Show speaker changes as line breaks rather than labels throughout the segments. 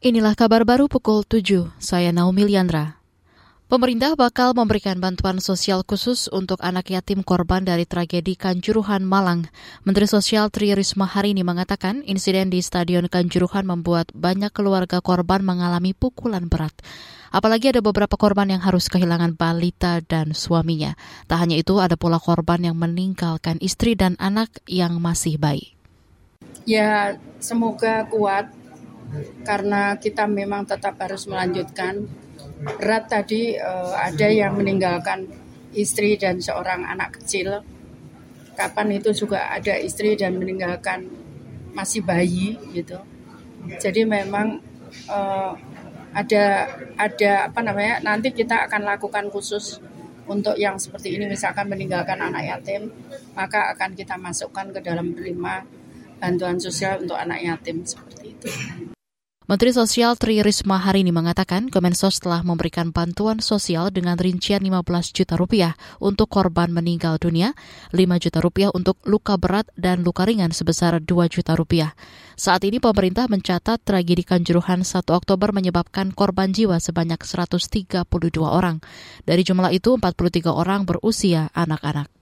Inilah kabar baru pukul 7. Saya Naomi Liandra. Pemerintah bakal memberikan bantuan sosial khusus untuk anak yatim korban dari tragedi Kanjuruhan Malang. Menteri Sosial Tri Risma hari ini mengatakan insiden di Stadion Kanjuruhan membuat banyak keluarga korban mengalami pukulan berat. Apalagi ada beberapa korban yang harus kehilangan balita dan suaminya. Tak hanya itu, ada pula korban yang meninggalkan istri dan anak yang masih bayi.
Ya, semoga kuat karena kita memang tetap harus melanjutkan. Berat tadi uh, ada yang meninggalkan istri dan seorang anak kecil. Kapan itu juga ada istri dan meninggalkan masih bayi gitu. Jadi memang uh, ada ada apa namanya nanti kita akan lakukan khusus untuk yang seperti ini misalkan meninggalkan anak yatim maka akan kita masukkan ke dalam penerima bantuan sosial untuk anak yatim seperti itu.
Menteri Sosial Tri Risma hari ini mengatakan Kemensos telah memberikan bantuan sosial dengan rincian 15 juta rupiah untuk korban meninggal dunia, 5 juta rupiah untuk luka berat dan luka ringan sebesar 2 juta rupiah. Saat ini pemerintah mencatat tragedi Kanjuruhan 1 Oktober menyebabkan korban jiwa sebanyak 132 orang. Dari jumlah itu 43 orang berusia anak-anak.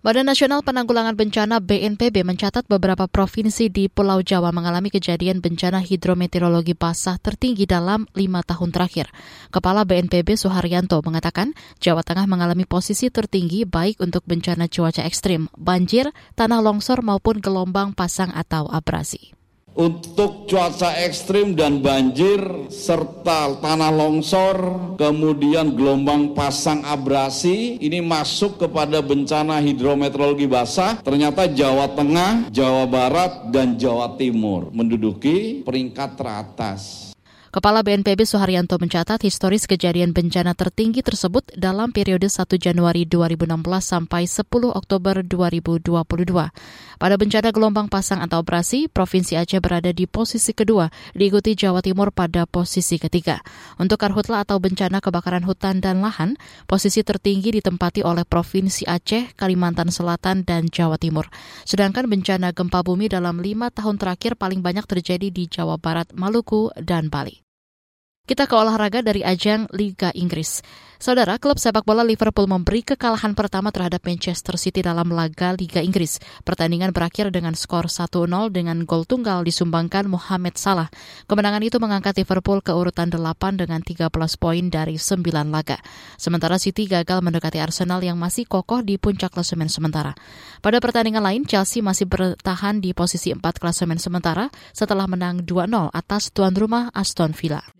Badan Nasional Penanggulangan Bencana BNPB mencatat beberapa provinsi di Pulau Jawa mengalami kejadian bencana hidrometeorologi basah tertinggi dalam lima tahun terakhir. Kepala BNPB Suharyanto mengatakan Jawa Tengah mengalami posisi tertinggi baik untuk bencana cuaca ekstrim, banjir, tanah longsor maupun gelombang pasang atau abrasi
untuk cuaca ekstrim dan banjir serta tanah longsor, kemudian gelombang pasang abrasi ini masuk kepada bencana hidrometeorologi basah. Ternyata Jawa Tengah, Jawa Barat, dan Jawa Timur menduduki peringkat teratas.
Kepala BNPB Suharyanto mencatat historis kejadian bencana tertinggi tersebut dalam periode 1 Januari 2016 sampai 10 Oktober 2022. Pada bencana gelombang pasang atau operasi, Provinsi Aceh berada di posisi kedua, diikuti Jawa Timur pada posisi ketiga. Untuk karhutla atau bencana kebakaran hutan dan lahan, posisi tertinggi ditempati oleh Provinsi Aceh, Kalimantan Selatan, dan Jawa Timur. Sedangkan bencana gempa bumi dalam lima tahun terakhir paling banyak terjadi di Jawa Barat, Maluku, dan Bali. Kita ke olahraga dari ajang Liga Inggris. Saudara, klub sepak bola Liverpool memberi kekalahan pertama terhadap Manchester City dalam laga Liga Inggris. Pertandingan berakhir dengan skor 1-0 dengan gol tunggal disumbangkan Mohamed Salah. Kemenangan itu mengangkat Liverpool ke urutan 8 dengan 13 poin dari 9 laga. Sementara City gagal mendekati Arsenal yang masih kokoh di puncak klasemen sementara. Pada pertandingan lain, Chelsea masih bertahan di posisi 4 klasemen sementara setelah menang 2-0 atas tuan rumah Aston Villa.